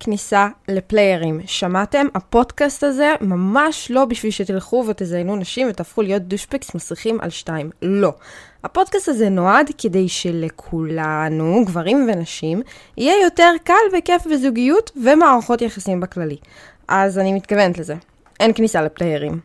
כניסה לפליירים. שמעתם? הפודקאסט הזה ממש לא בשביל שתלכו ותזיינו נשים ותהפכו להיות דושפקס מסריחים על שתיים. לא. הפודקאסט הזה נועד כדי שלכולנו, גברים ונשים, יהיה יותר קל וכיף וזוגיות ומערכות יחסים בכללי. אז אני מתכוונת לזה. אין כניסה לפליירים.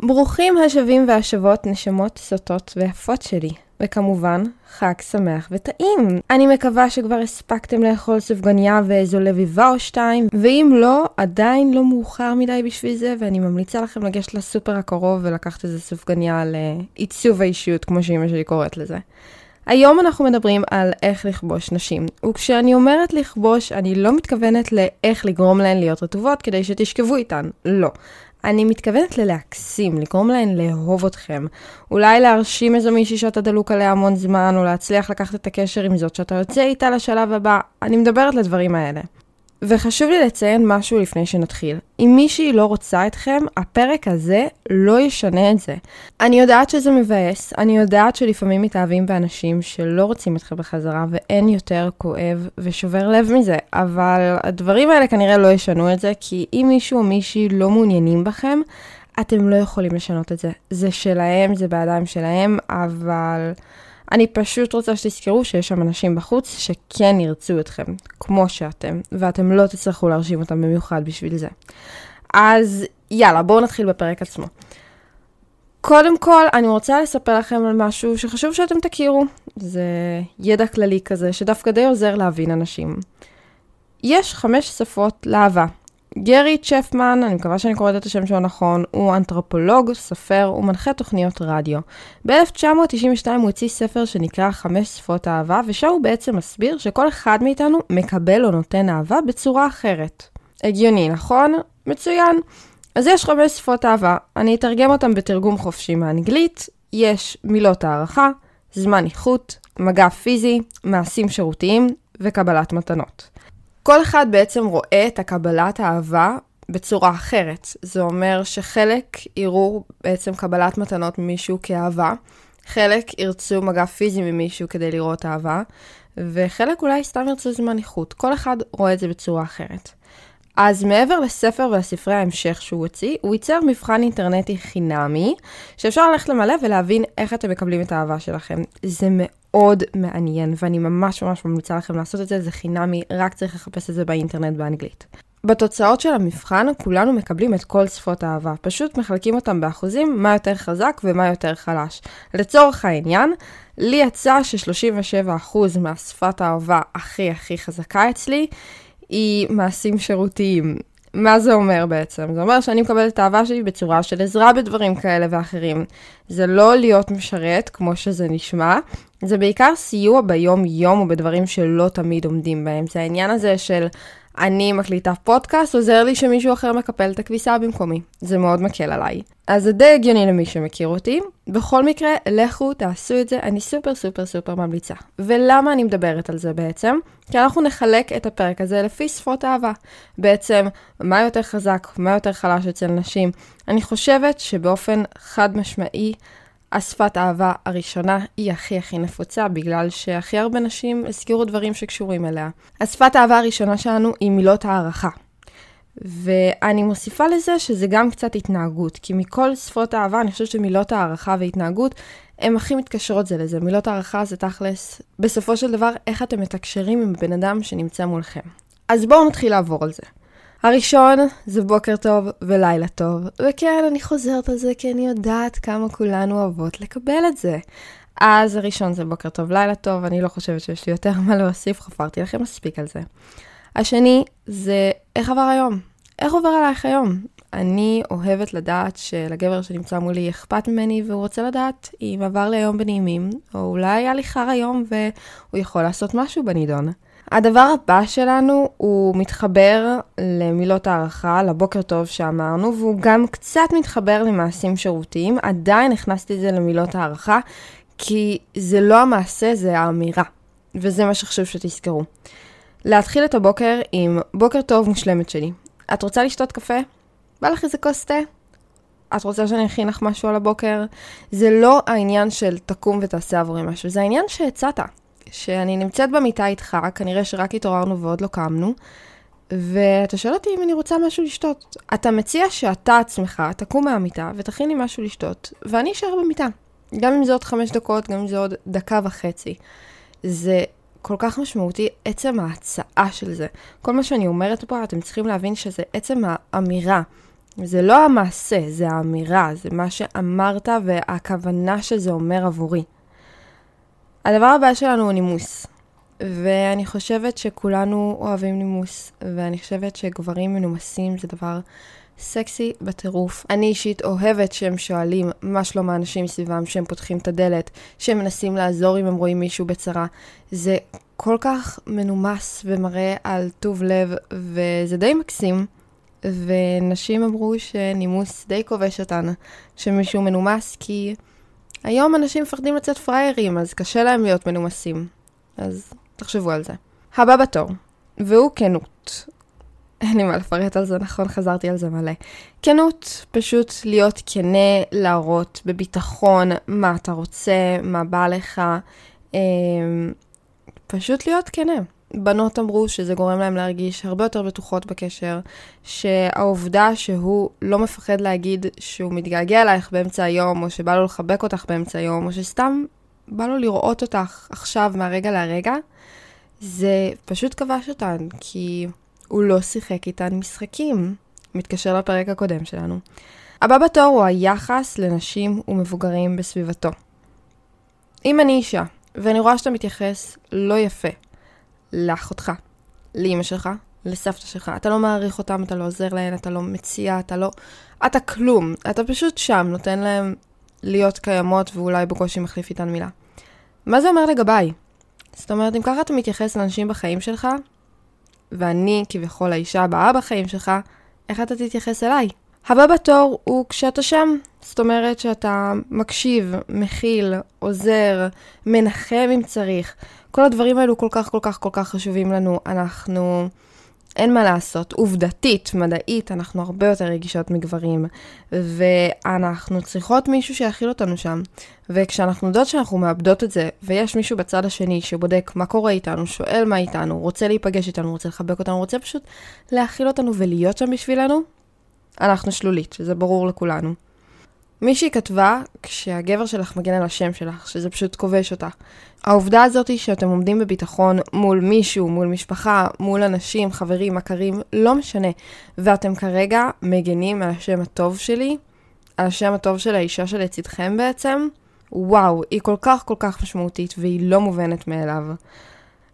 ברוכים השבים והשבות, נשמות סוטות ויפות שלי. וכמובן, חג שמח וטעים. אני מקווה שכבר הספקתם לאכול סופגניה ואיזו לביבה או שתיים, ואם לא, עדיין לא מאוחר מדי בשביל זה, ואני ממליצה לכם לגשת לסופר הקרוב ולקחת איזה סופגניה לעיצוב האישיות, כמו שאימא שלי קוראת לזה. היום אנחנו מדברים על איך לכבוש נשים, וכשאני אומרת לכבוש, אני לא מתכוונת לאיך לגרום להן להיות רטובות כדי שתשכבו איתן, לא. אני מתכוונת ללהקסים, לגרום להן לאהוב אתכם. אולי להרשים איזו מישהי שאתה דלוק עליה המון זמן, או להצליח לקחת את הקשר עם זאת שאתה יוצא איתה לשלב הבא. אני מדברת לדברים האלה. וחשוב לי לציין משהו לפני שנתחיל. אם מישהי לא רוצה אתכם, הפרק הזה לא ישנה את זה. אני יודעת שזה מבאס, אני יודעת שלפעמים מתאהבים באנשים שלא רוצים אתכם בחזרה, ואין יותר כואב ושובר לב מזה, אבל הדברים האלה כנראה לא ישנו את זה, כי אם מישהו או מישהי לא מעוניינים בכם, אתם לא יכולים לשנות את זה. זה שלהם, זה בידיים שלהם, אבל... אני פשוט רוצה שתזכרו שיש שם אנשים בחוץ שכן ירצו אתכם, כמו שאתם, ואתם לא תצטרכו להרשים אותם במיוחד בשביל זה. אז יאללה, בואו נתחיל בפרק עצמו. קודם כל, אני רוצה לספר לכם על משהו שחשוב שאתם תכירו. זה ידע כללי כזה, שדווקא די עוזר להבין אנשים. יש חמש שפות לאהבה. גרי צ'פמן, אני מקווה שאני קוראת את השם שלו נכון, הוא אנתרופולוג, סופר ומנחה תוכניות רדיו. ב-1992 הוא הוציא ספר שנקרא חמש שפות אהבה, ושם הוא בעצם מסביר שכל אחד מאיתנו מקבל או נותן אהבה בצורה אחרת. הגיוני, נכון? מצוין. אז יש חמש שפות אהבה, אני אתרגם אותם בתרגום חופשי מאנגלית. יש מילות הערכה, זמן איכות, מגע פיזי, מעשים שירותיים וקבלת מתנות. כל אחד בעצם רואה את הקבלת האהבה בצורה אחרת. זה אומר שחלק יראו בעצם קבלת מתנות ממישהו כאהבה, חלק ירצו מגע פיזי ממישהו כדי לראות אהבה, וחלק אולי סתם ירצו זמן איכות. כל אחד רואה את זה בצורה אחרת. אז מעבר לספר ולספרי ההמשך שהוא הוציא, הוא ייצר מבחן אינטרנטי חינמי, שאפשר ללכת למלא ולהבין איך אתם מקבלים את האהבה שלכם. זה מאוד מעניין, ואני ממש ממש ממליצה לכם לעשות את זה, זה חינמי, רק צריך לחפש את זה באינטרנט באנגלית. בתוצאות של המבחן, כולנו מקבלים את כל שפות האהבה. פשוט מחלקים אותם באחוזים, מה יותר חזק ומה יותר חלש. לצורך העניין, לי יצא ש-37% מהשפת האהבה הכי הכי חזקה אצלי, היא מעשים שירותיים. מה זה אומר בעצם? זה אומר שאני מקבלת את האהבה שלי בצורה של עזרה בדברים כאלה ואחרים. זה לא להיות משרת, כמו שזה נשמע, זה בעיקר סיוע ביום-יום ובדברים שלא תמיד עומדים בהם. זה העניין הזה של אני מקליטה פודקאסט, עוזר לי שמישהו אחר מקפל את הכביסה במקומי. זה מאוד מקל עליי. אז זה די הגיוני למי שמכיר אותי. בכל מקרה, לכו, תעשו את זה, אני סופר סופר סופר ממליצה. ולמה אני מדברת על זה בעצם? כי אנחנו נחלק את הפרק הזה לפי שפות אהבה. בעצם, מה יותר חזק, מה יותר חלש אצל נשים. אני חושבת שבאופן חד משמעי, השפת אהבה הראשונה היא הכי הכי נפוצה, בגלל שהכי הרבה נשים הזכירו דברים שקשורים אליה. השפת האהבה הראשונה שלנו היא מילות הערכה. ואני מוסיפה לזה שזה גם קצת התנהגות, כי מכל שפות האהבה אני חושבת שמילות הערכה והתנהגות הן הכי מתקשרות זה לזה. מילות הערכה זה תכלס, בסופו של דבר, איך אתם מתקשרים עם בן אדם שנמצא מולכם. אז בואו נתחיל לעבור על זה. הראשון זה בוקר טוב ולילה טוב, וכן, אני חוזרת על זה כי אני יודעת כמה כולנו אוהבות לקבל את זה. אז הראשון זה בוקר טוב, לילה טוב, אני לא חושבת שיש לי יותר מה להוסיף, חפרתי לכם מספיק על זה. השני זה איך עבר היום? איך עובר עלייך היום? אני אוהבת לדעת שלגבר שנמצא מולי אכפת ממני והוא רוצה לדעת אם עבר לי היום בנעימים, או אולי היה לי חר היום והוא יכול לעשות משהו בנידון. הדבר הבא שלנו הוא מתחבר למילות הערכה, לבוקר טוב שאמרנו, והוא גם קצת מתחבר למעשים שירותיים. עדיין הכנסתי את זה למילות הערכה, כי זה לא המעשה, זה האמירה. וזה מה שחשוב שתזכרו. להתחיל את הבוקר עם בוקר טוב מושלמת שלי. את רוצה לשתות קפה? בא לך איזה כוס תה? את רוצה שאני אכין לך משהו על הבוקר? זה לא העניין של תקום ותעשה עבורי משהו, זה העניין שהצעת. שאני נמצאת במיטה איתך, כנראה שרק התעוררנו ועוד לא קמנו, ואתה שואל אותי אם אני רוצה משהו לשתות. אתה מציע שאתה עצמך תקום מהמיטה ותכין לי משהו לשתות, ואני אשאר במיטה. גם אם זה עוד חמש דקות, גם אם זה עוד דקה וחצי. זה כל כך משמעותי עצם ההצעה של זה. כל מה שאני אומרת פה, אתם צריכים להבין שזה עצם האמירה. זה לא המעשה, זה האמירה, זה מה שאמרת והכוונה שזה אומר עבורי. הדבר הבא שלנו הוא נימוס. ואני חושבת שכולנו אוהבים נימוס, ואני חושבת שגברים מנומסים זה דבר סקסי בטירוף. אני אישית אוהבת שהם שואלים מה שלום האנשים מסביבם, שהם פותחים את הדלת, שהם מנסים לעזור אם הם רואים מישהו בצרה. זה כל כך מנומס ומראה על טוב לב, וזה די מקסים. ונשים אמרו שנימוס די כובש אותן, שמישהו מנומס, כי היום אנשים מפחדים לצאת פראיירים, אז קשה להם להיות מנומסים. אז תחשבו על זה. הבא בתור, והוא כנות. אין לי מה לפרט על זה, נכון, חזרתי על זה מלא. כנות, פשוט להיות כנה, להראות בביטחון מה אתה רוצה, מה בא לך, אה, פשוט להיות כנה. בנות אמרו שזה גורם להם להרגיש הרבה יותר בטוחות בקשר, שהעובדה שהוא לא מפחד להגיד שהוא מתגעגע אלייך באמצע היום, או שבא לו לחבק אותך באמצע היום, או שסתם בא לו לראות אותך עכשיו מהרגע להרגע, זה פשוט כבש אותן, כי הוא לא שיחק איתן משחקים. מתקשר לפרק הקודם שלנו. הבא בתור הוא היחס לנשים ומבוגרים בסביבתו. אם אני אישה, ואני רואה שאתה מתייחס לא יפה לאחותך, לאימא שלך, לסבתא שלך, אתה לא מעריך אותם, אתה לא עוזר להן, אתה לא מציע, אתה לא... אתה כלום. אתה פשוט שם, נותן להם להיות קיימות ואולי בקושי מחליף איתן מילה. מה זה אומר לגביי? זאת אומרת, אם ככה אתה מתייחס לאנשים בחיים שלך, ואני כביכול האישה הבאה בחיים שלך, איך אתה תתייחס אליי? הבא בתור הוא כשאתה שם. זאת אומרת שאתה מקשיב, מכיל, עוזר, מנחם אם צריך. כל הדברים האלו כל כך כל כך כל כך חשובים לנו. אנחנו... אין מה לעשות, עובדתית, מדעית, אנחנו הרבה יותר רגישות מגברים, ואנחנו צריכות מישהו שיכיל אותנו שם. וכשאנחנו יודעות שאנחנו מאבדות את זה, ויש מישהו בצד השני שבודק מה קורה איתנו, שואל מה איתנו, רוצה להיפגש איתנו, רוצה לחבק אותנו, רוצה פשוט להכיל אותנו ולהיות שם בשבילנו, אנחנו שלולית, שזה ברור לכולנו. מישהי כתבה, כשהגבר שלך מגן על השם שלך, שזה פשוט כובש אותה. העובדה הזאת היא שאתם עומדים בביטחון מול מישהו, מול משפחה, מול אנשים, חברים, מכרים, לא משנה. ואתם כרגע מגנים על השם הטוב שלי, על השם הטוב של האישה שלצידכם בעצם, וואו, היא כל כך כל כך משמעותית והיא לא מובנת מאליו.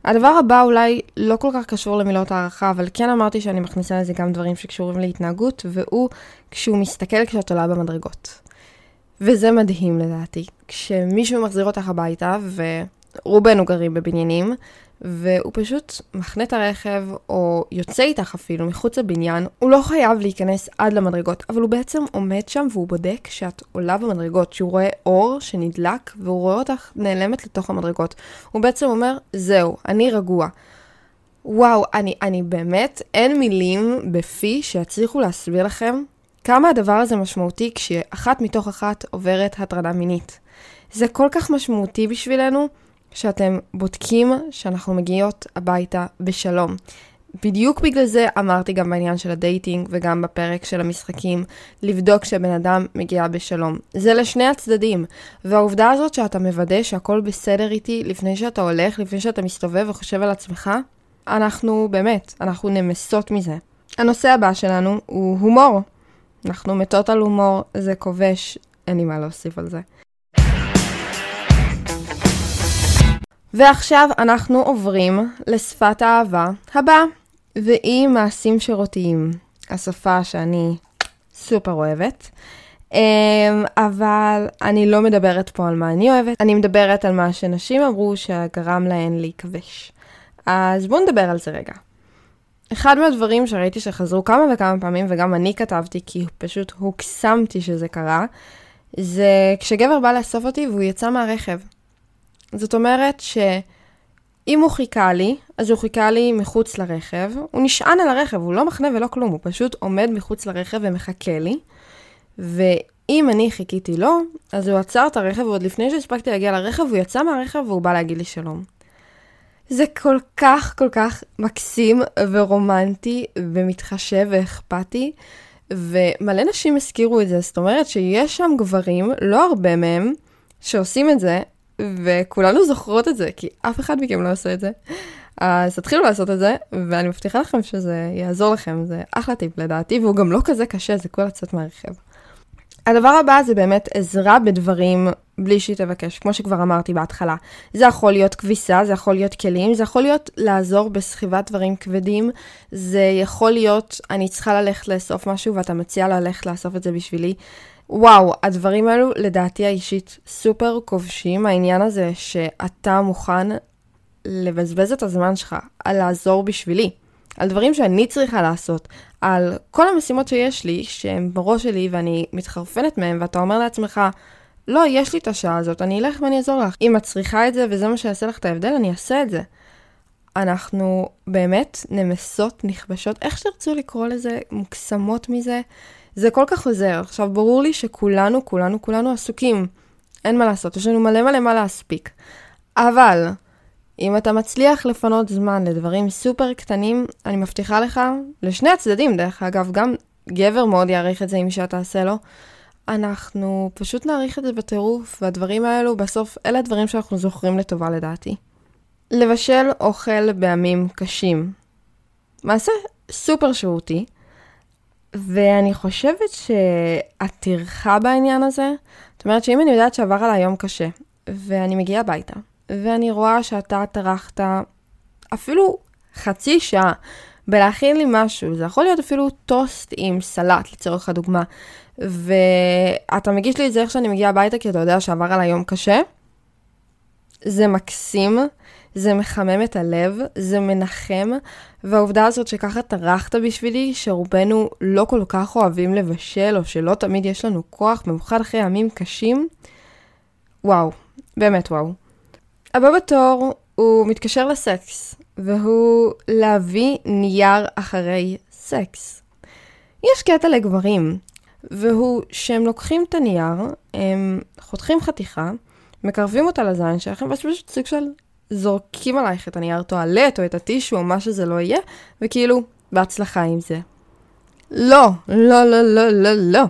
הדבר הבא אולי לא כל כך קשור למילות הערכה, אבל כן אמרתי שאני מכניסה לזה גם דברים שקשורים להתנהגות, והוא כשהוא מסתכל כשאת עולה במדרגות. וזה מדהים לדעתי. כשמישהו מחזיר אותך הביתה, ורובנו גרים בבניינים, והוא פשוט מחנה את הרכב, או יוצא איתך אפילו מחוץ לבניין, הוא לא חייב להיכנס עד למדרגות, אבל הוא בעצם עומד שם והוא בודק שאת עולה במדרגות, שהוא רואה אור שנדלק, והוא רואה אותך נעלמת לתוך המדרגות. הוא בעצם אומר, זהו, אני רגוע. וואו, אני, אני באמת, אין מילים בפי שיצליחו להסביר לכם כמה הדבר הזה משמעותי כשאחת מתוך אחת עוברת הטרדה מינית. זה כל כך משמעותי בשבילנו, שאתם בודקים שאנחנו מגיעות הביתה בשלום. בדיוק בגלל זה אמרתי גם בעניין של הדייטינג וגם בפרק של המשחקים, לבדוק שהבן אדם מגיע בשלום. זה לשני הצדדים, והעובדה הזאת שאתה מוודא שהכל בסדר איתי לפני שאתה הולך, לפני שאתה מסתובב וחושב על עצמך, אנחנו באמת, אנחנו נמסות מזה. הנושא הבא שלנו הוא הומור. אנחנו מתות על הומור, זה כובש, אין לי מה להוסיף על זה. ועכשיו אנחנו עוברים לשפת האהבה הבאה, והיא מעשים שירותיים. השפה שאני סופר אוהבת. אמ, אבל אני לא מדברת פה על מה אני אוהבת, אני מדברת על מה שנשים אמרו שגרם להן להיכבש. אז בואו נדבר על זה רגע. אחד מהדברים שראיתי שחזרו כמה וכמה פעמים, וגם אני כתבתי כי פשוט הוקסמתי שזה קרה, זה כשגבר בא לאסוף אותי והוא יצא מהרכב. זאת אומרת שאם הוא חיכה לי, אז הוא חיכה לי מחוץ לרכב, הוא נשען על הרכב, הוא לא מחנה ולא כלום, הוא פשוט עומד מחוץ לרכב ומחכה לי, והוא אם אני חיכיתי לו, אז הוא עצר את הרכב, ועוד לפני שהספקתי להגיע לרכב, הוא יצא מהרכב והוא בא להגיד לי שלום. זה כל כך כל כך מקסים ורומנטי ומתחשב ואכפתי, ומלא נשים הזכירו את זה, זאת אומרת שיש שם גברים, לא הרבה מהם, שעושים את זה, וכולנו זוכרות את זה, כי אף אחד מכם לא עושה את זה. אז תתחילו לעשות את זה, ואני מבטיחה לכם שזה יעזור לכם, זה אחלה טיפ לדעתי, והוא גם לא כזה קשה, זה כל לצאת מהרכב. הדבר הבא זה באמת עזרה בדברים בלי שהיא תבקש, כמו שכבר אמרתי בהתחלה. זה יכול להיות כביסה, זה יכול להיות כלים, זה יכול להיות לעזור בסחיבת דברים כבדים, זה יכול להיות אני צריכה ללכת לאסוף משהו ואתה מציע ללכת לאסוף את זה בשבילי. וואו, הדברים האלו לדעתי האישית סופר כובשים, העניין הזה שאתה מוכן לבזבז את הזמן שלך על לעזור בשבילי. על דברים שאני צריכה לעשות, על כל המשימות שיש לי, שהן בראש שלי ואני מתחרפנת מהן, ואתה אומר לעצמך, לא, יש לי את השעה הזאת, אני אלך ואני אעזור לך. אם את צריכה את זה וזה מה שיעשה לך את ההבדל, אני אעשה את זה. אנחנו באמת נמסות, נכבשות, איך שתרצו לקרוא לזה, מוקסמות מזה, זה כל כך עוזר. עכשיו, ברור לי שכולנו, כולנו, כולנו עסוקים. אין מה לעשות, יש לנו מלא מלא מה להספיק. אבל, אם אתה מצליח לפנות זמן לדברים סופר קטנים, אני מבטיחה לך, לשני הצדדים דרך אגב, גם גבר מאוד יעריך את זה אם אישה תעשה לו, אנחנו פשוט נעריך את זה בטירוף, והדברים האלו בסוף, אלה הדברים שאנחנו זוכרים לטובה לדעתי. לבשל אוכל בימים קשים. מעשה סופר שירותי, ואני חושבת שהטרחה בעניין הזה, זאת אומרת שאם אני יודעת שעבר עליי יום קשה, ואני מגיעה הביתה, ואני רואה שאתה טרחת אפילו חצי שעה בלהכין לי משהו, זה יכול להיות אפילו טוסט עם סלט לצורך הדוגמה, ואתה מגיש לי את זה איך שאני מגיעה הביתה כי אתה יודע שעבר עליי יום קשה, זה מקסים, זה מחמם את הלב, זה מנחם, והעובדה הזאת שככה טרחת בשבילי, שרובנו לא כל כך אוהבים לבשל, או שלא תמיד יש לנו כוח, במיוחד אחרי ימים קשים, וואו, באמת וואו. הבא בתור הוא מתקשר לסקס, והוא להביא נייר אחרי סקס. יש קטע לגברים, והוא שהם לוקחים את הנייר, הם חותכים חתיכה, מקרבים אותה לזין שלכם, ואז פשוט סוג של זורקים עלייך את הנייר טואלט או את הטישו או מה שזה לא יהיה, וכאילו, בהצלחה עם זה. לא, לא, לא, לא, לא, לא.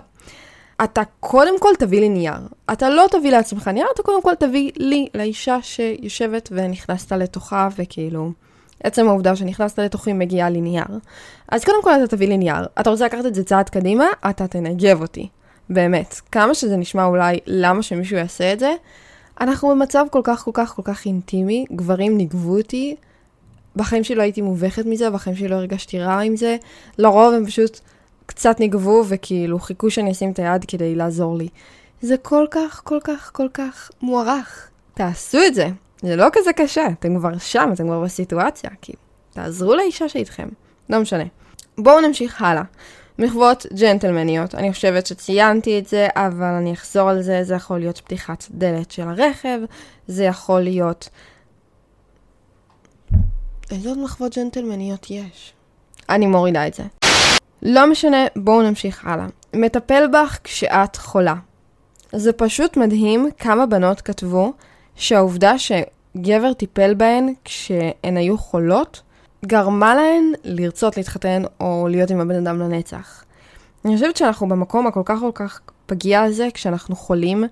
אתה קודם כל תביא לי נייר. אתה לא תביא לעצמך נייר, אתה קודם כל תביא לי, לאישה שיושבת ונכנסת לתוכה, וכאילו, עצם העובדה שנכנסת לתוכי מגיעה לי נייר. אז קודם כל אתה תביא לי נייר. אתה רוצה לקחת את זה צעד קדימה, אתה תנגב אותי. באמת. כמה שזה נשמע אולי למה שמישהו יעשה את זה, אנחנו במצב כל כך כל כך כל כך אינטימי, גברים ניגבו אותי, בחיים שלי לא הייתי מובכת מזה, בחיים שלי לא הרגשתי רע עם זה, לרוב הם פשוט קצת ניגבו וכאילו חיכו שאני אשים את היד כדי לעזור לי. זה כל כך כל כך כל כך מוערך. תעשו את זה, זה לא כזה קשה, אתם כבר שם, אתם כבר בסיטואציה, כאילו, תעזרו לאישה שאיתכם, לא משנה. בואו נמשיך הלאה. מחוות ג'נטלמניות, אני חושבת שציינתי את זה, אבל אני אחזור על זה, זה יכול להיות פתיחת דלת של הרכב, זה יכול להיות... איזה עוד מחוות ג'נטלמניות יש? אני מורידה את זה. לא משנה, בואו נמשיך הלאה. מטפל בך כשאת חולה. זה פשוט מדהים כמה בנות כתבו שהעובדה שגבר טיפל בהן כשהן היו חולות, גרמה להן לרצות להתחתן או להיות עם הבן אדם לנצח. אני חושבת שאנחנו במקום הכל כך כל כך פגיע הזה כשאנחנו חולים,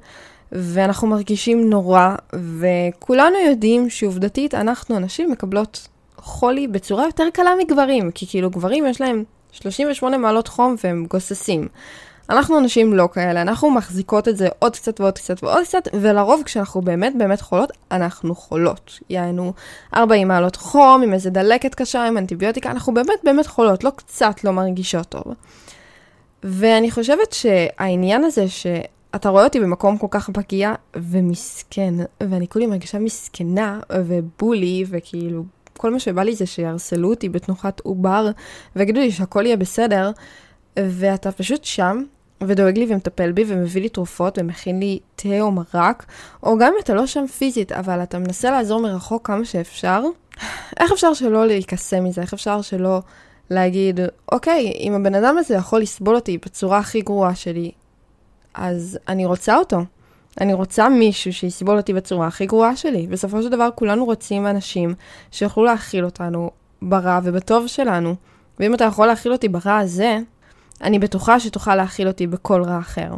ואנחנו מרגישים נורא, וכולנו יודעים שעובדתית אנחנו הנשים מקבלות חולי בצורה יותר קלה מגברים, כי כאילו גברים יש להם 38 מעלות חום והם גוססים. אנחנו נשים לא כאלה, אנחנו מחזיקות את זה עוד קצת ועוד קצת ועוד קצת, ולרוב כשאנחנו באמת באמת חולות, אנחנו חולות. יענו 40 מעלות חום, עם איזה דלקת קשה, עם אנטיביוטיקה, אנחנו באמת באמת חולות, לא קצת לא מרגישות טוב. ואני חושבת שהעניין הזה שאתה רואה אותי במקום כל כך פגיע ומסכן, ואני כולי מרגישה מסכנה ובולי, וכאילו כל מה שבא לי זה שירסלו אותי בתנוחת עובר, ויגידו לי שהכל יהיה בסדר, ואתה פשוט שם, ודואג לי ומטפל בי ומביא לי תרופות ומכין לי תה או מרק, או גם אם אתה לא שם פיזית, אבל אתה מנסה לעזור מרחוק כמה שאפשר, איך אפשר שלא להיקסם מזה? איך אפשר שלא להגיד, אוקיי, אם הבן אדם הזה יכול לסבול אותי בצורה הכי גרועה שלי, אז אני רוצה אותו. אני רוצה מישהו שיסבול אותי בצורה הכי גרועה שלי. בסופו של דבר כולנו רוצים אנשים שיוכלו להכיל אותנו ברע ובטוב שלנו. ואם אתה יכול להכיל אותי ברע הזה, אני בטוחה שתוכל להכיל אותי בכל רע אחר.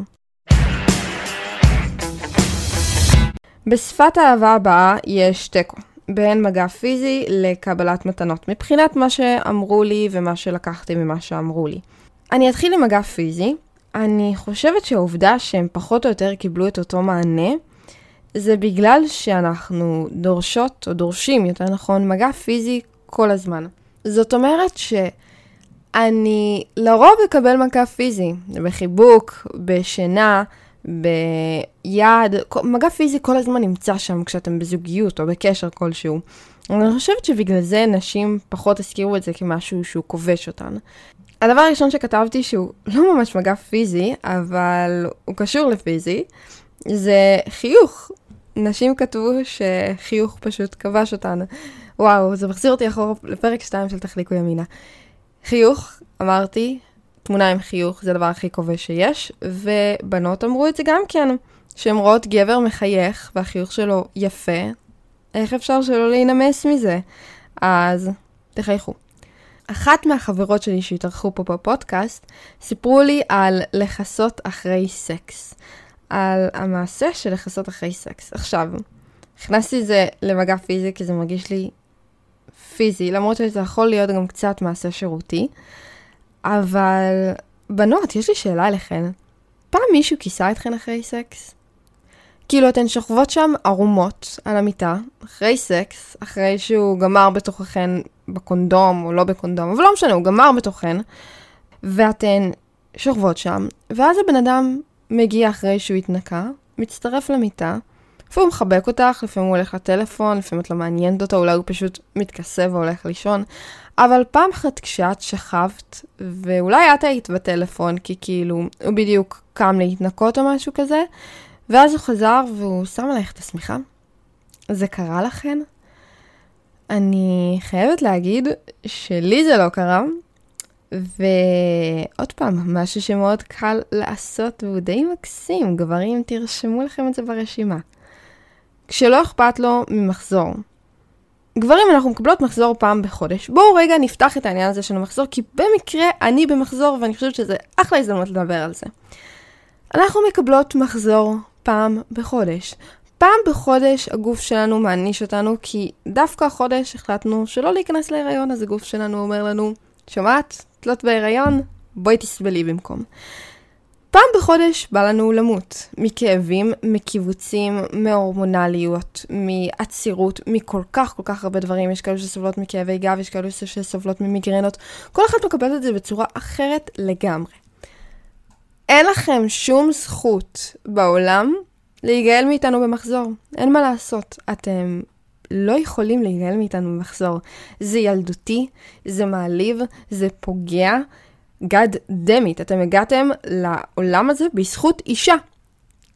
בשפת האהבה הבאה יש תיקו, בין מגע פיזי לקבלת מתנות, מבחינת מה שאמרו לי ומה שלקחתי ממה שאמרו לי. אני אתחיל עם מגע פיזי. אני חושבת שהעובדה שהם פחות או יותר קיבלו את אותו מענה, זה בגלל שאנחנו דורשות, או דורשים, יותר נכון, מגע פיזי כל הזמן. זאת אומרת שאני לרוב אקבל מגע פיזי, בחיבוק, בשינה, ביד, מגע פיזי כל הזמן נמצא שם כשאתם בזוגיות או בקשר כלשהו. אני חושבת שבגלל זה נשים פחות הזכירו את זה כמשהו שהוא כובש אותן. הדבר הראשון שכתבתי שהוא לא ממש מגע פיזי, אבל הוא קשור לפיזי, זה חיוך. נשים כתבו שחיוך פשוט כבש אותן. וואו, זה מחזיר אותי אחורה לפרק 2 של תחליקו ימינה. חיוך, אמרתי, תמונה עם חיוך זה הדבר הכי כובש שיש, ובנות אמרו את זה גם כן, שהן רואות גבר מחייך והחיוך שלו יפה, איך אפשר שלא להינמס מזה? אז תחייכו. אחת מהחברות שלי שהתארחו פה בפודקאסט, סיפרו לי על לכסות אחרי סקס. על המעשה של לכסות אחרי סקס. עכשיו, הכנסתי את זה למגע פיזי כי זה מרגיש לי פיזי, למרות שזה יכול להיות גם קצת מעשה שירותי. אבל, בנות, יש לי שאלה אליכן. פעם מישהו כיסה אתכן אחרי סקס? כאילו, אתן שוכבות שם ערומות על המיטה, אחרי סקס, אחרי שהוא גמר בתוככן בקונדום או לא בקונדום, אבל לא משנה, הוא גמר בתוככן, ואתן שוכבות שם, ואז הבן אדם מגיע אחרי שהוא התנקה, מצטרף למיטה, לפעמים הוא מחבק אותך, לפעמים הוא הולך לטלפון, לפעמים את לא מעניינת אותו, אולי הוא פשוט מתכסה והולך לישון. אבל פעם אחת כשאת שכבת, ואולי את היית בטלפון, כי כאילו, הוא בדיוק קם להתנקות או משהו כזה, ואז הוא חזר והוא שם עלייך את השמיכה. זה קרה לכן? אני חייבת להגיד שלי זה לא קרה, ועוד פעם, משהו שמאוד קל לעשות והוא די מקסים, גברים, תרשמו לכם את זה ברשימה. כשלא אכפת לו ממחזור. גברים, אנחנו מקבלות מחזור פעם בחודש. בואו רגע נפתח את העניין הזה של המחזור, כי במקרה אני במחזור ואני חושבת שזה אחלה הזדמנות לדבר על זה. אנחנו מקבלות מחזור פעם בחודש. פעם בחודש הגוף שלנו מעניש אותנו, כי דווקא החודש החלטנו שלא להיכנס להיריון, אז הגוף שלנו אומר לנו, שומעת? תלות בהיריון? בואי תסבלי במקום. פעם בחודש בא לנו למות, מכאבים, מקיבוצים, מהורמונליות, מעצירות, מכל כך כל כך הרבה דברים. יש כאלו שסובלות מכאבי גב, יש כאלו שסובלות ממיגרנות. כל אחת מקבלת את זה בצורה אחרת לגמרי. אין לכם שום זכות בעולם להיגאל מאיתנו במחזור. אין מה לעשות. אתם לא יכולים להיגאל מאיתנו במחזור. זה ילדותי, זה מעליב, זה פוגע. God damn it, אתם הגעתם לעולם הזה בזכות אישה.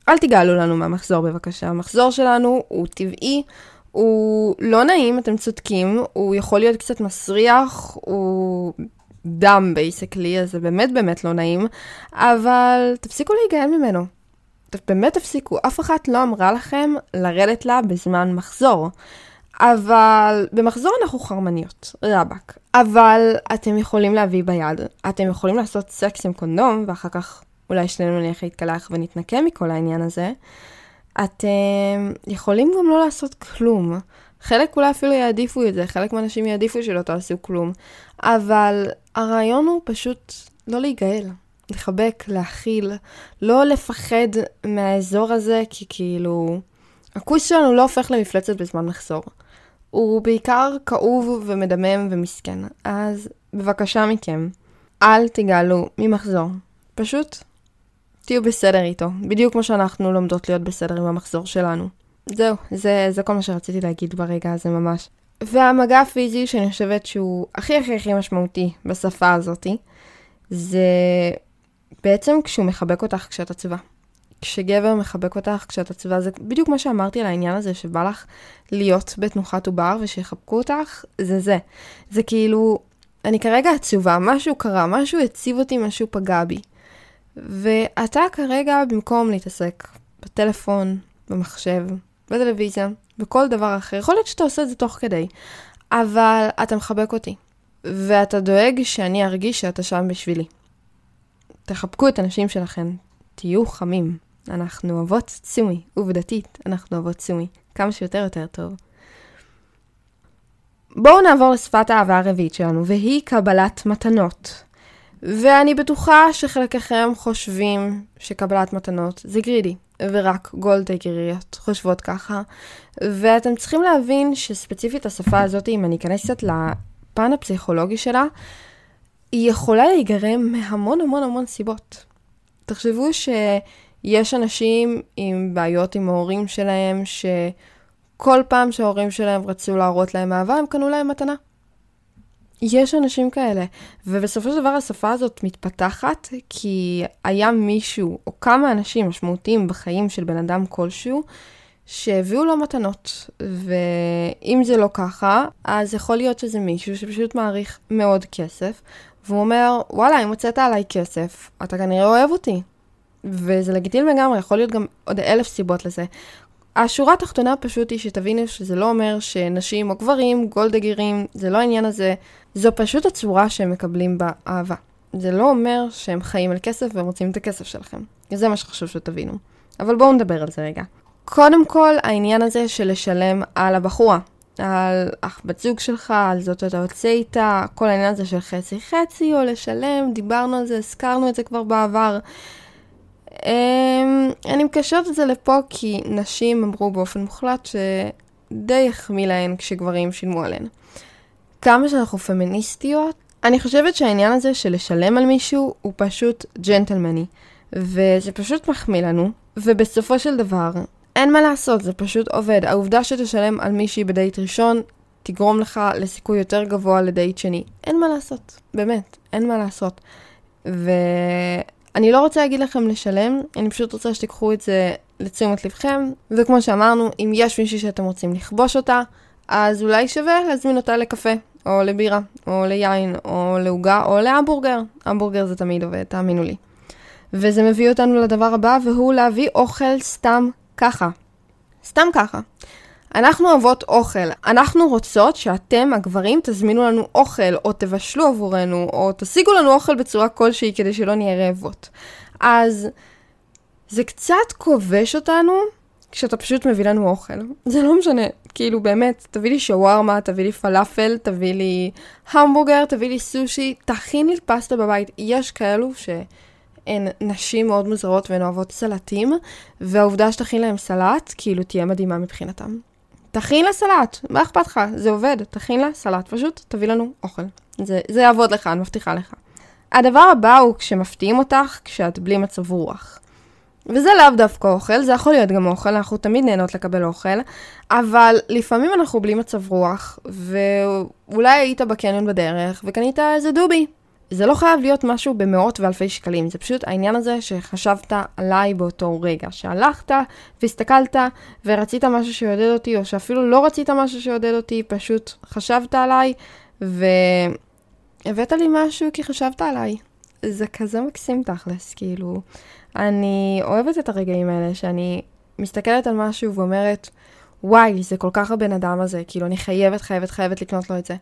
אל תגאלו לנו מהמחזור בבקשה. המחזור שלנו הוא טבעי, הוא לא נעים, אתם צודקים, הוא יכול להיות קצת מסריח, הוא דם basically, אז זה באמת באמת לא נעים, אבל תפסיקו להיגעל ממנו. באמת תפסיקו, אף אחת לא אמרה לכם לרדת לה בזמן מחזור. אבל במחזור אנחנו חרמניות, רבאק. אבל אתם יכולים להביא ביד, אתם יכולים לעשות סקס עם קונדום, ואחר כך אולי שנינו נלך להתקלח ונתנקה מכל העניין הזה. אתם יכולים גם לא לעשות כלום. חלק אולי אפילו יעדיפו את זה, חלק מהאנשים יעדיפו שלא תעשו כלום. אבל הרעיון הוא פשוט לא להיגאל, לחבק, להכיל, לא לפחד מהאזור הזה, כי כאילו... הכוס שלנו לא הופך למפלצת בזמן מחזור. הוא בעיקר כאוב ומדמם ומסכן. אז בבקשה מכם, אל תגאלו ממחזור. פשוט תהיו בסדר איתו, בדיוק כמו שאנחנו לומדות להיות בסדר עם המחזור שלנו. זהו, זה, זה כל מה שרציתי להגיד ברגע הזה ממש. והמגע הפיזי שאני חושבת שהוא הכי הכי הכי משמעותי בשפה הזאתי, זה בעצם כשהוא מחבק אותך כשאת עצובה. כשגבר מחבק אותך כשאת עצובה, זה בדיוק מה שאמרתי על העניין הזה שבא לך להיות בתנוחת עובר ושיחבקו אותך, זה זה. זה כאילו, אני כרגע עצובה, משהו קרה, משהו הציב אותי, משהו פגע בי. ואתה כרגע, במקום להתעסק בטלפון, במחשב, בטלוויזיה, בכל דבר אחר, יכול להיות שאתה עושה את זה תוך כדי, אבל אתה מחבק אותי, ואתה דואג שאני ארגיש שאתה שם בשבילי. תחבקו את הנשים שלכם, תהיו חמים. אנחנו אוהבות צומי, עובדתית, אנחנו אוהבות צומי. כמה שיותר יותר טוב. בואו נעבור לשפת האהבה הרביעית שלנו, והיא קבלת מתנות. ואני בטוחה שחלקכם חושבים שקבלת מתנות זה גרידי, ורק גולדטקריות חושבות ככה. ואתם צריכים להבין שספציפית השפה הזאת, אם אני אכנס קצת לפן הפסיכולוגי שלה, היא יכולה להיגרם מהמון המון המון סיבות. תחשבו שיש אנשים עם בעיות עם ההורים שלהם, שכל פעם שההורים שלהם רצו להראות להם אהבה, הם קנו להם מתנה. יש אנשים כאלה, ובסופו של דבר השפה הזאת מתפתחת כי היה מישהו או כמה אנשים משמעותיים בחיים של בן אדם כלשהו שהביאו לו מתנות, ואם זה לא ככה, אז יכול להיות שזה מישהו שפשוט מעריך מאוד כסף, והוא אומר, וואלה, אם הוצאת עליי כסף, אתה כנראה אוהב אותי. וזה לגיטימי לגמרי, יכול להיות גם עוד אלף סיבות לזה. השורה התחתונה פשוט היא שתבינו שזה לא אומר שנשים או גברים, גולדגרים, זה לא העניין הזה, זו פשוט הצורה שהם מקבלים באהבה. זה לא אומר שהם חיים על כסף והם רוצים את הכסף שלכם. זה מה שחשוב שתבינו. אבל בואו נדבר על זה רגע. קודם כל, העניין הזה של לשלם על הבחורה. על אח בת זוג שלך, על זאת שאתה יוצא איתה, כל העניין הזה של חצי חצי או לשלם, דיברנו על זה, הזכרנו את זה כבר בעבר. Um, אני מקשרת את זה לפה כי נשים אמרו באופן מוחלט שדי החמיא להן כשגברים שילמו עליהן. כמה שאנחנו פמיניסטיות, אני חושבת שהעניין הזה של לשלם על מישהו הוא פשוט ג'נטלמני, וזה פשוט מחמיא לנו, ובסופו של דבר, אין מה לעשות, זה פשוט עובד. העובדה שתשלם על מישהי בדייט ראשון, תגרום לך לסיכוי יותר גבוה לדייט שני. אין מה לעשות, באמת, אין מה לעשות. ואני לא רוצה להגיד לכם לשלם, אני פשוט רוצה שתיקחו את זה לתשומת לבכם, וכמו שאמרנו, אם יש מישהי שאתם רוצים לכבוש אותה, אז אולי שווה להזמין אותה לקפה, או לבירה, או ליין, או לעוגה, או להמבורגר. המבורגר זה תמיד עובד, תאמינו לי. וזה מביא אותנו לדבר הבא, והוא להביא אוכל סתם ככה. סתם ככה. אנחנו אוהבות אוכל. אנחנו רוצות שאתם, הגברים, תזמינו לנו אוכל, או תבשלו עבורנו, או תשיגו לנו אוכל בצורה כלשהי כדי שלא נהיה רעבות. אז זה קצת כובש אותנו כשאתה פשוט מביא לנו אוכל. זה לא משנה, כאילו באמת, תביא לי שווארמה, תביא לי פלאפל, תביא לי המבורגר, תביא לי סושי, תכין לי פסטה בבית. יש כאלו ש... הן נשים מאוד מוזרות והן אוהבות סלטים, והעובדה שתכין להם סלט, כאילו תהיה מדהימה מבחינתם. תכין לה סלט, מה אכפת לך? זה עובד, תכין לה סלט, פשוט תביא לנו אוכל. זה, זה יעבוד לך, אני מבטיחה לך. הדבר הבא הוא כשמפתיעים אותך כשאת בלי מצב רוח. וזה לאו דווקא אוכל, זה יכול להיות גם אוכל, אנחנו תמיד נהנות לקבל אוכל, אבל לפעמים אנחנו בלי מצב רוח, ואולי היית בקניון בדרך וקנית איזה דובי, זה לא חייב להיות משהו במאות ואלפי שקלים, זה פשוט העניין הזה שחשבת עליי באותו רגע, שהלכת והסתכלת ורצית משהו שיעודד אותי, או שאפילו לא רצית משהו שיעודד אותי, פשוט חשבת עליי והבאת לי משהו כי חשבת עליי. זה כזה מקסים תכלס, כאילו, אני אוהבת את הרגעים האלה שאני מסתכלת על משהו ואומרת, וואי, זה כל כך הבן אדם הזה, כאילו, אני חייבת, חייבת, חייבת לקנות לו את זה.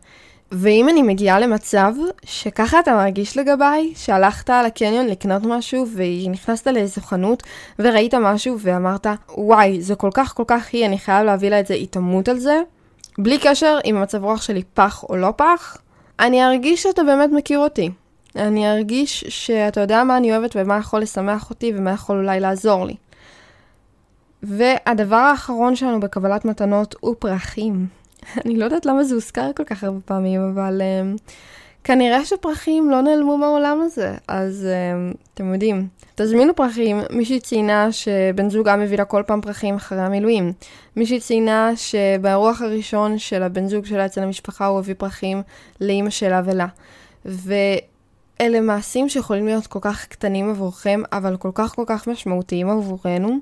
ואם אני מגיעה למצב שככה אתה מרגיש לגביי, שהלכת לקניון לקנות משהו ונכנסת לאיזו חנות וראית משהו ואמרת, וואי, זה כל כך כל כך היא, אני חייב להביא לה את זה, היא תמות על זה, בלי קשר אם המצב רוח שלי פח או לא פח, אני ארגיש שאתה באמת מכיר אותי. אני ארגיש שאתה יודע מה אני אוהבת ומה יכול לשמח אותי ומה יכול אולי לעזור לי. והדבר האחרון שלנו בקבלת מתנות הוא פרחים. אני לא יודעת למה זה הוזכר כל כך הרבה פעמים, אבל um, כנראה שפרחים לא נעלמו מהעולם הזה, אז um, אתם יודעים. תזמינו פרחים, מישהי ציינה שבן זוגה מביא לה כל פעם פרחים אחרי המילואים. מישהי ציינה שבאירוח הראשון של הבן זוג שלה אצל המשפחה הוא הביא פרחים לאימא שלה ולה. ואלה מעשים שיכולים להיות כל כך קטנים עבורכם, אבל כל כך כל כך משמעותיים עבורנו.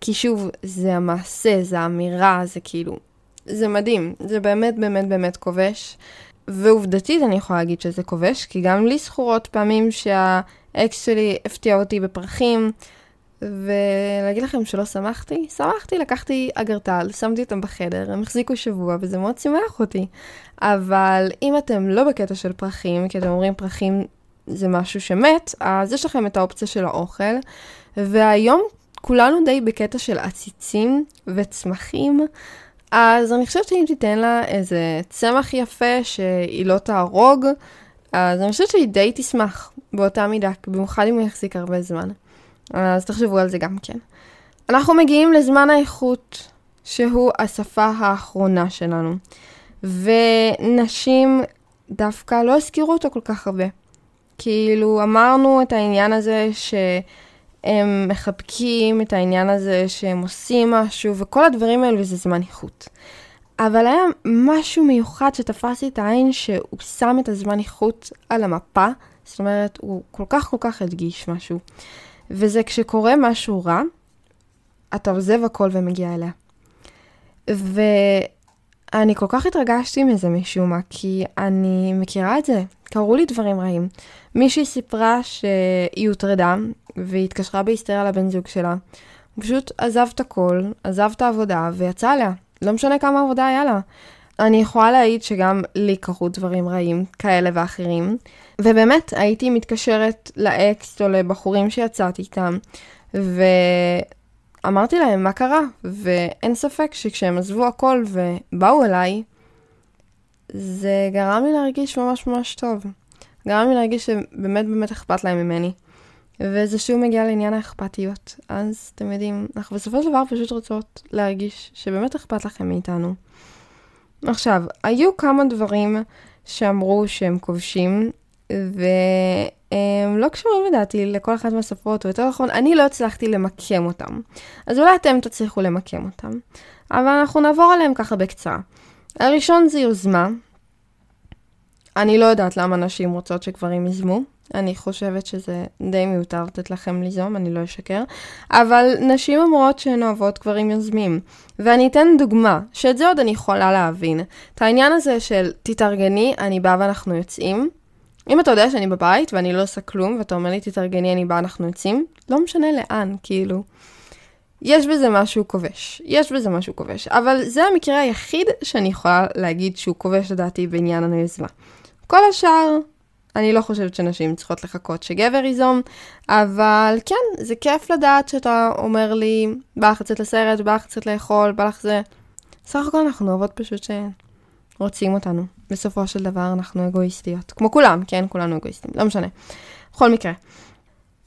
כי שוב, זה המעשה, זה האמירה, זה כאילו, זה מדהים, זה באמת באמת באמת כובש. ועובדתית אני יכולה להגיד שזה כובש, כי גם לי זכורות פעמים אקס שלי הפתיע אותי בפרחים, ולהגיד לכם שלא שמחתי? שמחתי, לקחתי אגרטל, שמתי אותם בחדר, הם החזיקו שבוע, וזה מאוד שימח אותי. אבל אם אתם לא בקטע של פרחים, כי אתם אומרים פרחים זה משהו שמת, אז יש לכם את האופציה של האוכל. והיום כולנו די בקטע של עציצים וצמחים, אז אני חושבת שאם תיתן לה איזה צמח יפה שהיא לא תהרוג, אז אני חושבת שהיא די תשמח באותה מידה, במיוחד אם הוא יחזיק הרבה זמן. אז תחשבו על זה גם כן. אנחנו מגיעים לזמן האיכות, שהוא השפה האחרונה שלנו. ונשים דווקא לא הזכירו אותו כל כך הרבה. כאילו, אמרנו את העניין הזה שהם מחבקים, את העניין הזה שהם עושים משהו, וכל הדברים האלו זה זמן איכות. אבל היה משהו מיוחד שתפס לי את העין, שהוא שם את הזמן איכות על המפה. זאת אומרת, הוא כל כך כל כך הדגיש משהו. וזה כשקורה משהו רע, אתה עוזב הכל ומגיע אליה. ואני כל כך התרגשתי מזה משום מה, כי אני מכירה את זה. קרו לי דברים רעים. מישהי סיפרה שהיא הוטרדה, והיא התקשרה בהיסטריה לבן זוג שלה. הוא פשוט עזב את הכל, עזב את העבודה, ויצא עליה. לא משנה כמה עבודה היה לה. אני יכולה להעיד שגם לי קרו דברים רעים, כאלה ואחרים. ובאמת, הייתי מתקשרת לאקס או לבחורים שיצאתי איתם, ואמרתי להם מה קרה, ואין ספק שכשהם עזבו הכל ובאו אליי, זה גרם לי להרגיש ממש ממש טוב. גרם לי להרגיש שבאמת באמת אכפת להם ממני. וזה שוב מגיע לעניין האכפתיות. אז אתם יודעים, אנחנו בסופו של דבר פשוט רוצות להרגיש שבאמת אכפת לכם מאיתנו. עכשיו, היו כמה דברים שאמרו שהם כובשים, והם לא קשורים לדעתי לכל אחת מהספרות, או יותר נכון, אני לא הצלחתי למקם אותם. אז אולי אתם תצליחו למקם אותם. אבל אנחנו נעבור עליהם ככה בקצרה. הראשון זה יוזמה. אני לא יודעת למה נשים רוצות שגברים יזמו. אני חושבת שזה די מיותר לתת לכם ליזום, אני לא אשקר. אבל נשים אומרות שהן אוהבות גברים יוזמים. ואני אתן דוגמה, שאת זה עוד אני יכולה להבין. את העניין הזה של תתארגני, אני באה ואנחנו יוצאים. אם אתה יודע שאני בבית ואני לא עושה כלום, ואתה אומר לי תתארגני, אני באה, אנחנו יוצאים, לא משנה לאן, כאילו. יש בזה משהו כובש. יש בזה משהו כובש. אבל זה המקרה היחיד שאני יכולה להגיד שהוא כובש לדעתי בעניין היוזמה. כל השאר, אני לא חושבת שנשים צריכות לחכות שגבר ייזום, אבל כן, זה כיף לדעת שאתה אומר לי, בא לך לצאת לסרט, בא לך לצאת לאכול, בא לך זה. סך הכל אנחנו אוהבות פשוט שרוצים אותנו. בסופו של דבר אנחנו אגואיסטיות. כמו כולם, כן? כולנו אגואיסטים, לא משנה. בכל מקרה.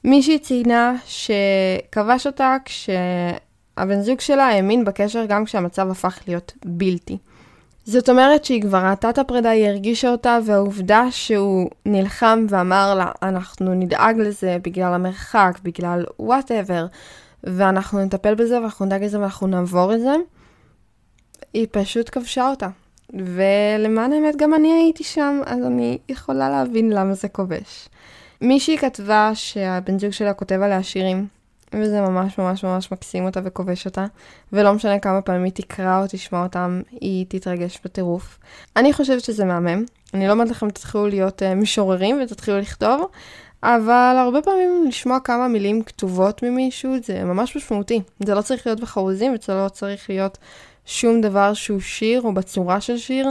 מישהי ציינה שכבש אותה כשהבן זוג שלה האמין בקשר גם כשהמצב הפך להיות בלתי. זאת אומרת שהיא כבר ראתה את הפרידה, היא הרגישה אותה, והעובדה שהוא נלחם ואמר לה, אנחנו נדאג לזה בגלל המרחק, בגלל whatever, ואנחנו נטפל בזה ואנחנו נדאג לזה ואנחנו נעבור את זה, היא פשוט כבשה אותה. ולמען האמת גם אני הייתי שם, אז אני יכולה להבין למה זה כובש. מישהי כתבה שהבן זוג שלה כותב עליה שירים, וזה ממש ממש ממש מקסים אותה וכובש אותה, ולא משנה כמה פעמים היא תקרא או תשמע אותם, היא תתרגש בטירוף. אני חושבת שזה מהמם, אני לא אומרת לכם תתחילו להיות uh, משוררים ותתחילו לכתוב, אבל הרבה פעמים לשמוע כמה מילים כתובות ממישהו זה ממש משמעותי. זה לא צריך להיות בחרוזים וזה לא צריך להיות שום דבר שהוא שיר או בצורה של שיר.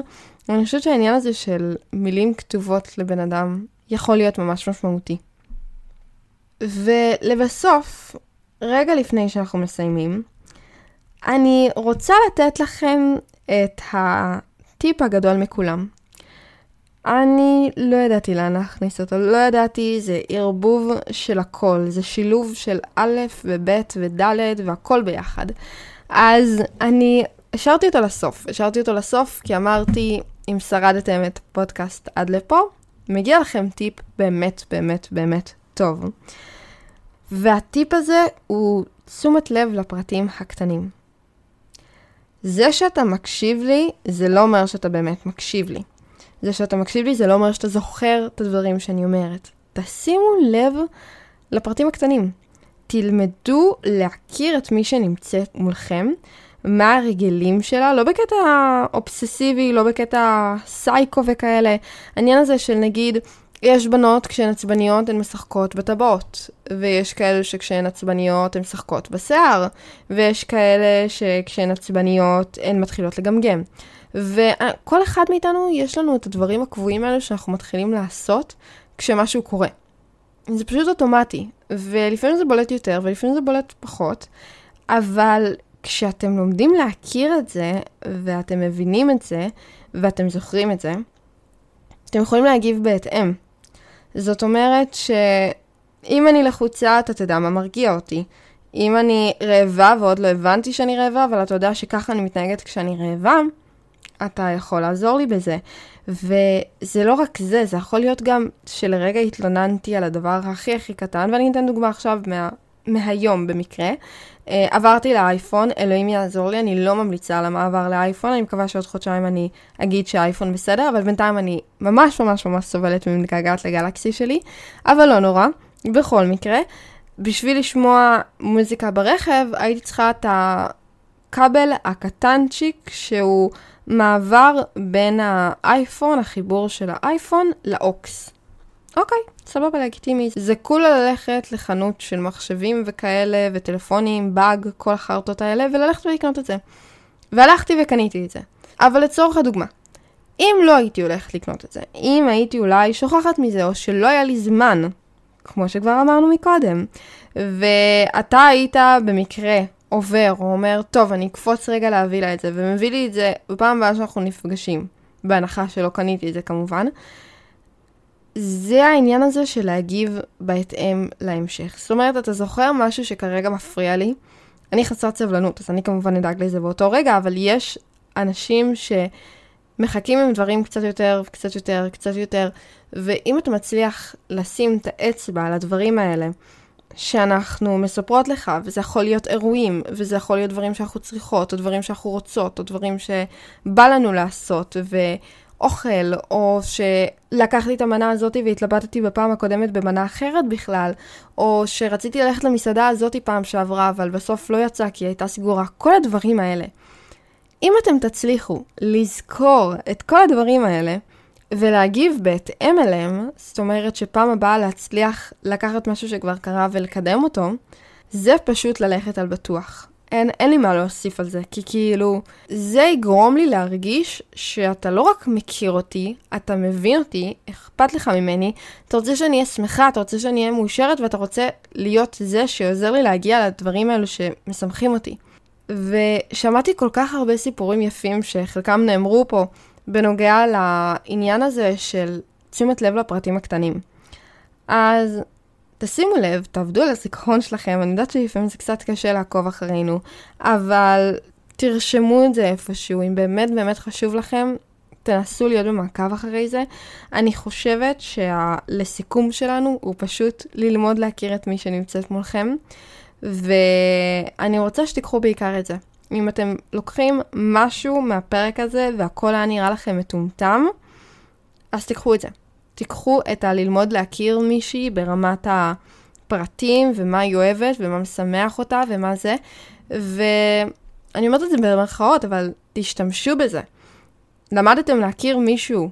אני חושבת שהעניין הזה של מילים כתובות לבן אדם יכול להיות ממש משמעותי. ולבסוף, רגע לפני שאנחנו מסיימים, אני רוצה לתת לכם את הטיפ הגדול מכולם. אני לא ידעתי לאן להכניס אותו, לא ידעתי, זה ערבוב של הכל, זה שילוב של א' וב' וד' והכל ביחד. אז אני השארתי אותו לסוף, השארתי אותו לסוף כי אמרתי, אם שרדתם את הפודקאסט עד לפה, מגיע לכם טיפ באמת באמת באמת טוב. והטיפ הזה הוא תשומת לב לפרטים הקטנים. זה שאתה מקשיב לי, זה לא אומר שאתה באמת מקשיב לי. זה שאתה מקשיב לי, זה לא אומר שאתה זוכר את הדברים שאני אומרת. תשימו לב לפרטים הקטנים. תלמדו להכיר את מי שנמצאת מולכם, מה הרגלים שלה, לא בקטע אובססיבי, לא בקטע סייקו וכאלה. העניין הזה של נגיד, יש בנות כשהן עצבניות הן משחקות בטבעות, ויש כאלה שכשהן עצבניות הן משחקות בשיער, ויש כאלה שכשהן עצבניות הן מתחילות לגמגם. וכל אחד מאיתנו יש לנו את הדברים הקבועים האלו שאנחנו מתחילים לעשות כשמשהו קורה. זה פשוט אוטומטי, ולפעמים זה בולט יותר ולפעמים זה בולט פחות, אבל כשאתם לומדים להכיר את זה, ואתם מבינים את זה, ואתם זוכרים את זה, אתם יכולים להגיב בהתאם. זאת אומרת שאם אני לחוצה, אתה תדע מה מרגיע אותי. אם אני רעבה ועוד לא הבנתי שאני רעבה, אבל אתה יודע שככה אני מתנהגת כשאני רעבה, אתה יכול לעזור לי בזה. וזה לא רק זה, זה יכול להיות גם שלרגע התלוננתי על הדבר הכי הכי קטן, ואני אתן דוגמה עכשיו מה, מהיום במקרה. Uh, עברתי לאייפון, אלוהים יעזור לי, אני לא ממליצה על המעבר לאייפון, אני מקווה שעוד חודשיים אני אגיד שהאייפון בסדר, אבל בינתיים אני ממש ממש ממש סובלת ממתגעגעת לגלקסי שלי, אבל לא נורא, בכל מקרה. בשביל לשמוע מוזיקה ברכב, הייתי צריכה את הכבל הקטנצ'יק שהוא מעבר בין האייפון, החיבור של האייפון, לאוקס. אוקיי, סבבה, לגיטימי. זה כולה ללכת לחנות של מחשבים וכאלה, וטלפונים, באג, כל החרטות האלה, וללכת ולקנות את זה. והלכתי וקניתי את זה. אבל לצורך הדוגמה, אם לא הייתי הולכת לקנות את זה, אם הייתי אולי שוכחת מזה, או שלא היה לי זמן, כמו שכבר אמרנו מקודם, ואתה היית במקרה עובר, או אומר, טוב, אני אקפוץ רגע להביא לה את זה, ומביא לי את זה בפעם הבאה שאנחנו נפגשים, בהנחה שלא קניתי את זה כמובן, זה העניין הזה של להגיב בהתאם להמשך. זאת אומרת, אתה זוכר משהו שכרגע מפריע לי? אני חסרת סבלנות, אז אני כמובן אדאג לזה באותו רגע, אבל יש אנשים שמחכים עם דברים קצת יותר, קצת יותר, קצת יותר, ואם אתה מצליח לשים את האצבע על הדברים האלה, שאנחנו מספרות לך, וזה יכול להיות אירועים, וזה יכול להיות דברים שאנחנו צריכות, או דברים שאנחנו רוצות, או דברים שבא לנו לעשות, ואוכל, או שלקחתי את המנה הזאת והתלבטתי בפעם הקודמת במנה אחרת בכלל, או שרציתי ללכת למסעדה הזאת פעם שעברה, אבל בסוף לא יצא כי היא הייתה סגורה. כל הדברים האלה. אם אתם תצליחו לזכור את כל הדברים האלה, ולהגיב בהתאם אליהם, זאת אומרת שפעם הבאה להצליח לקחת משהו שכבר קרה ולקדם אותו, זה פשוט ללכת על בטוח. אין, אין לי מה להוסיף על זה, כי כאילו, זה יגרום לי להרגיש שאתה לא רק מכיר אותי, אתה מבין אותי, אכפת לך ממני, אתה רוצה שאני אהיה שמחה, אתה רוצה שאני אהיה מאושרת, ואתה רוצה להיות זה שעוזר לי להגיע לדברים האלו שמשמחים אותי. ושמעתי כל כך הרבה סיפורים יפים שחלקם נאמרו פה, בנוגע לעניין הזה של תשומת לב לפרטים הקטנים. אז תשימו לב, תעבדו על הזיכרון שלכם, אני יודעת שלפעמים זה קצת קשה לעקוב אחרינו, אבל תרשמו את זה איפשהו, אם באמת באמת חשוב לכם, תנסו להיות במעקב אחרי זה. אני חושבת שהלסיכום שלנו הוא פשוט ללמוד להכיר את מי שנמצאת מולכם, ואני רוצה שתיקחו בעיקר את זה. אם אתם לוקחים משהו מהפרק הזה והכל היה נראה לכם מטומטם, אז תיקחו את זה. תיקחו את הללמוד להכיר מישהי ברמת הפרטים ומה היא אוהבת ומה משמח אותה ומה זה. ואני אומרת את זה במרכאות, אבל תשתמשו בזה. למדתם להכיר מישהו,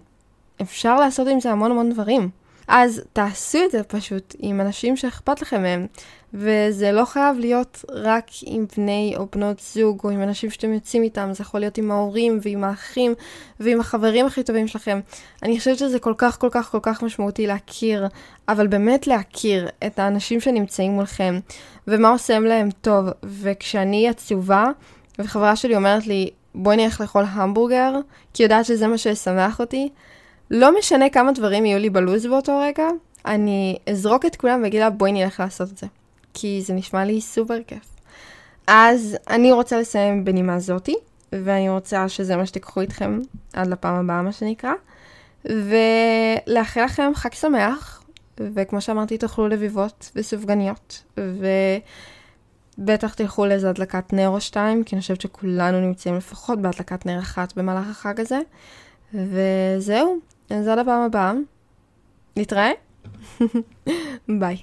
אפשר לעשות עם זה המון המון דברים. אז תעשו את זה פשוט עם אנשים שאכפת לכם מהם, וזה לא חייב להיות רק עם בני או בנות זוג, או עם אנשים שאתם יוצאים איתם, זה יכול להיות עם ההורים ועם האחים ועם החברים הכי טובים שלכם. אני חושבת שזה כל כך כל כך כל כך משמעותי להכיר, אבל באמת להכיר את האנשים שנמצאים מולכם, ומה עושה להם טוב. וכשאני עצובה, וחברה שלי אומרת לי, בואי נלך לאכול המבורגר, כי יודעת שזה מה שישמח אותי, לא משנה כמה דברים יהיו לי בלוז באותו רגע, אני אזרוק את כולם ואגיד לה בואי נלך לעשות את זה. כי זה נשמע לי סופר כיף. אז אני רוצה לסיים בנימה זאתי, ואני רוצה שזה מה שתיקחו איתכם עד לפעם הבאה, מה שנקרא. ולאחל לכם חג שמח, וכמו שאמרתי, תאכלו לביבות וסופגניות, ובטח תלכו לאיזה הדלקת נר או שתיים, כי אני חושבת שכולנו נמצאים לפחות בהדלקת נר אחת במהלך החג הזה. וזהו, אז עד הפעם הבאה. נתראה? ביי.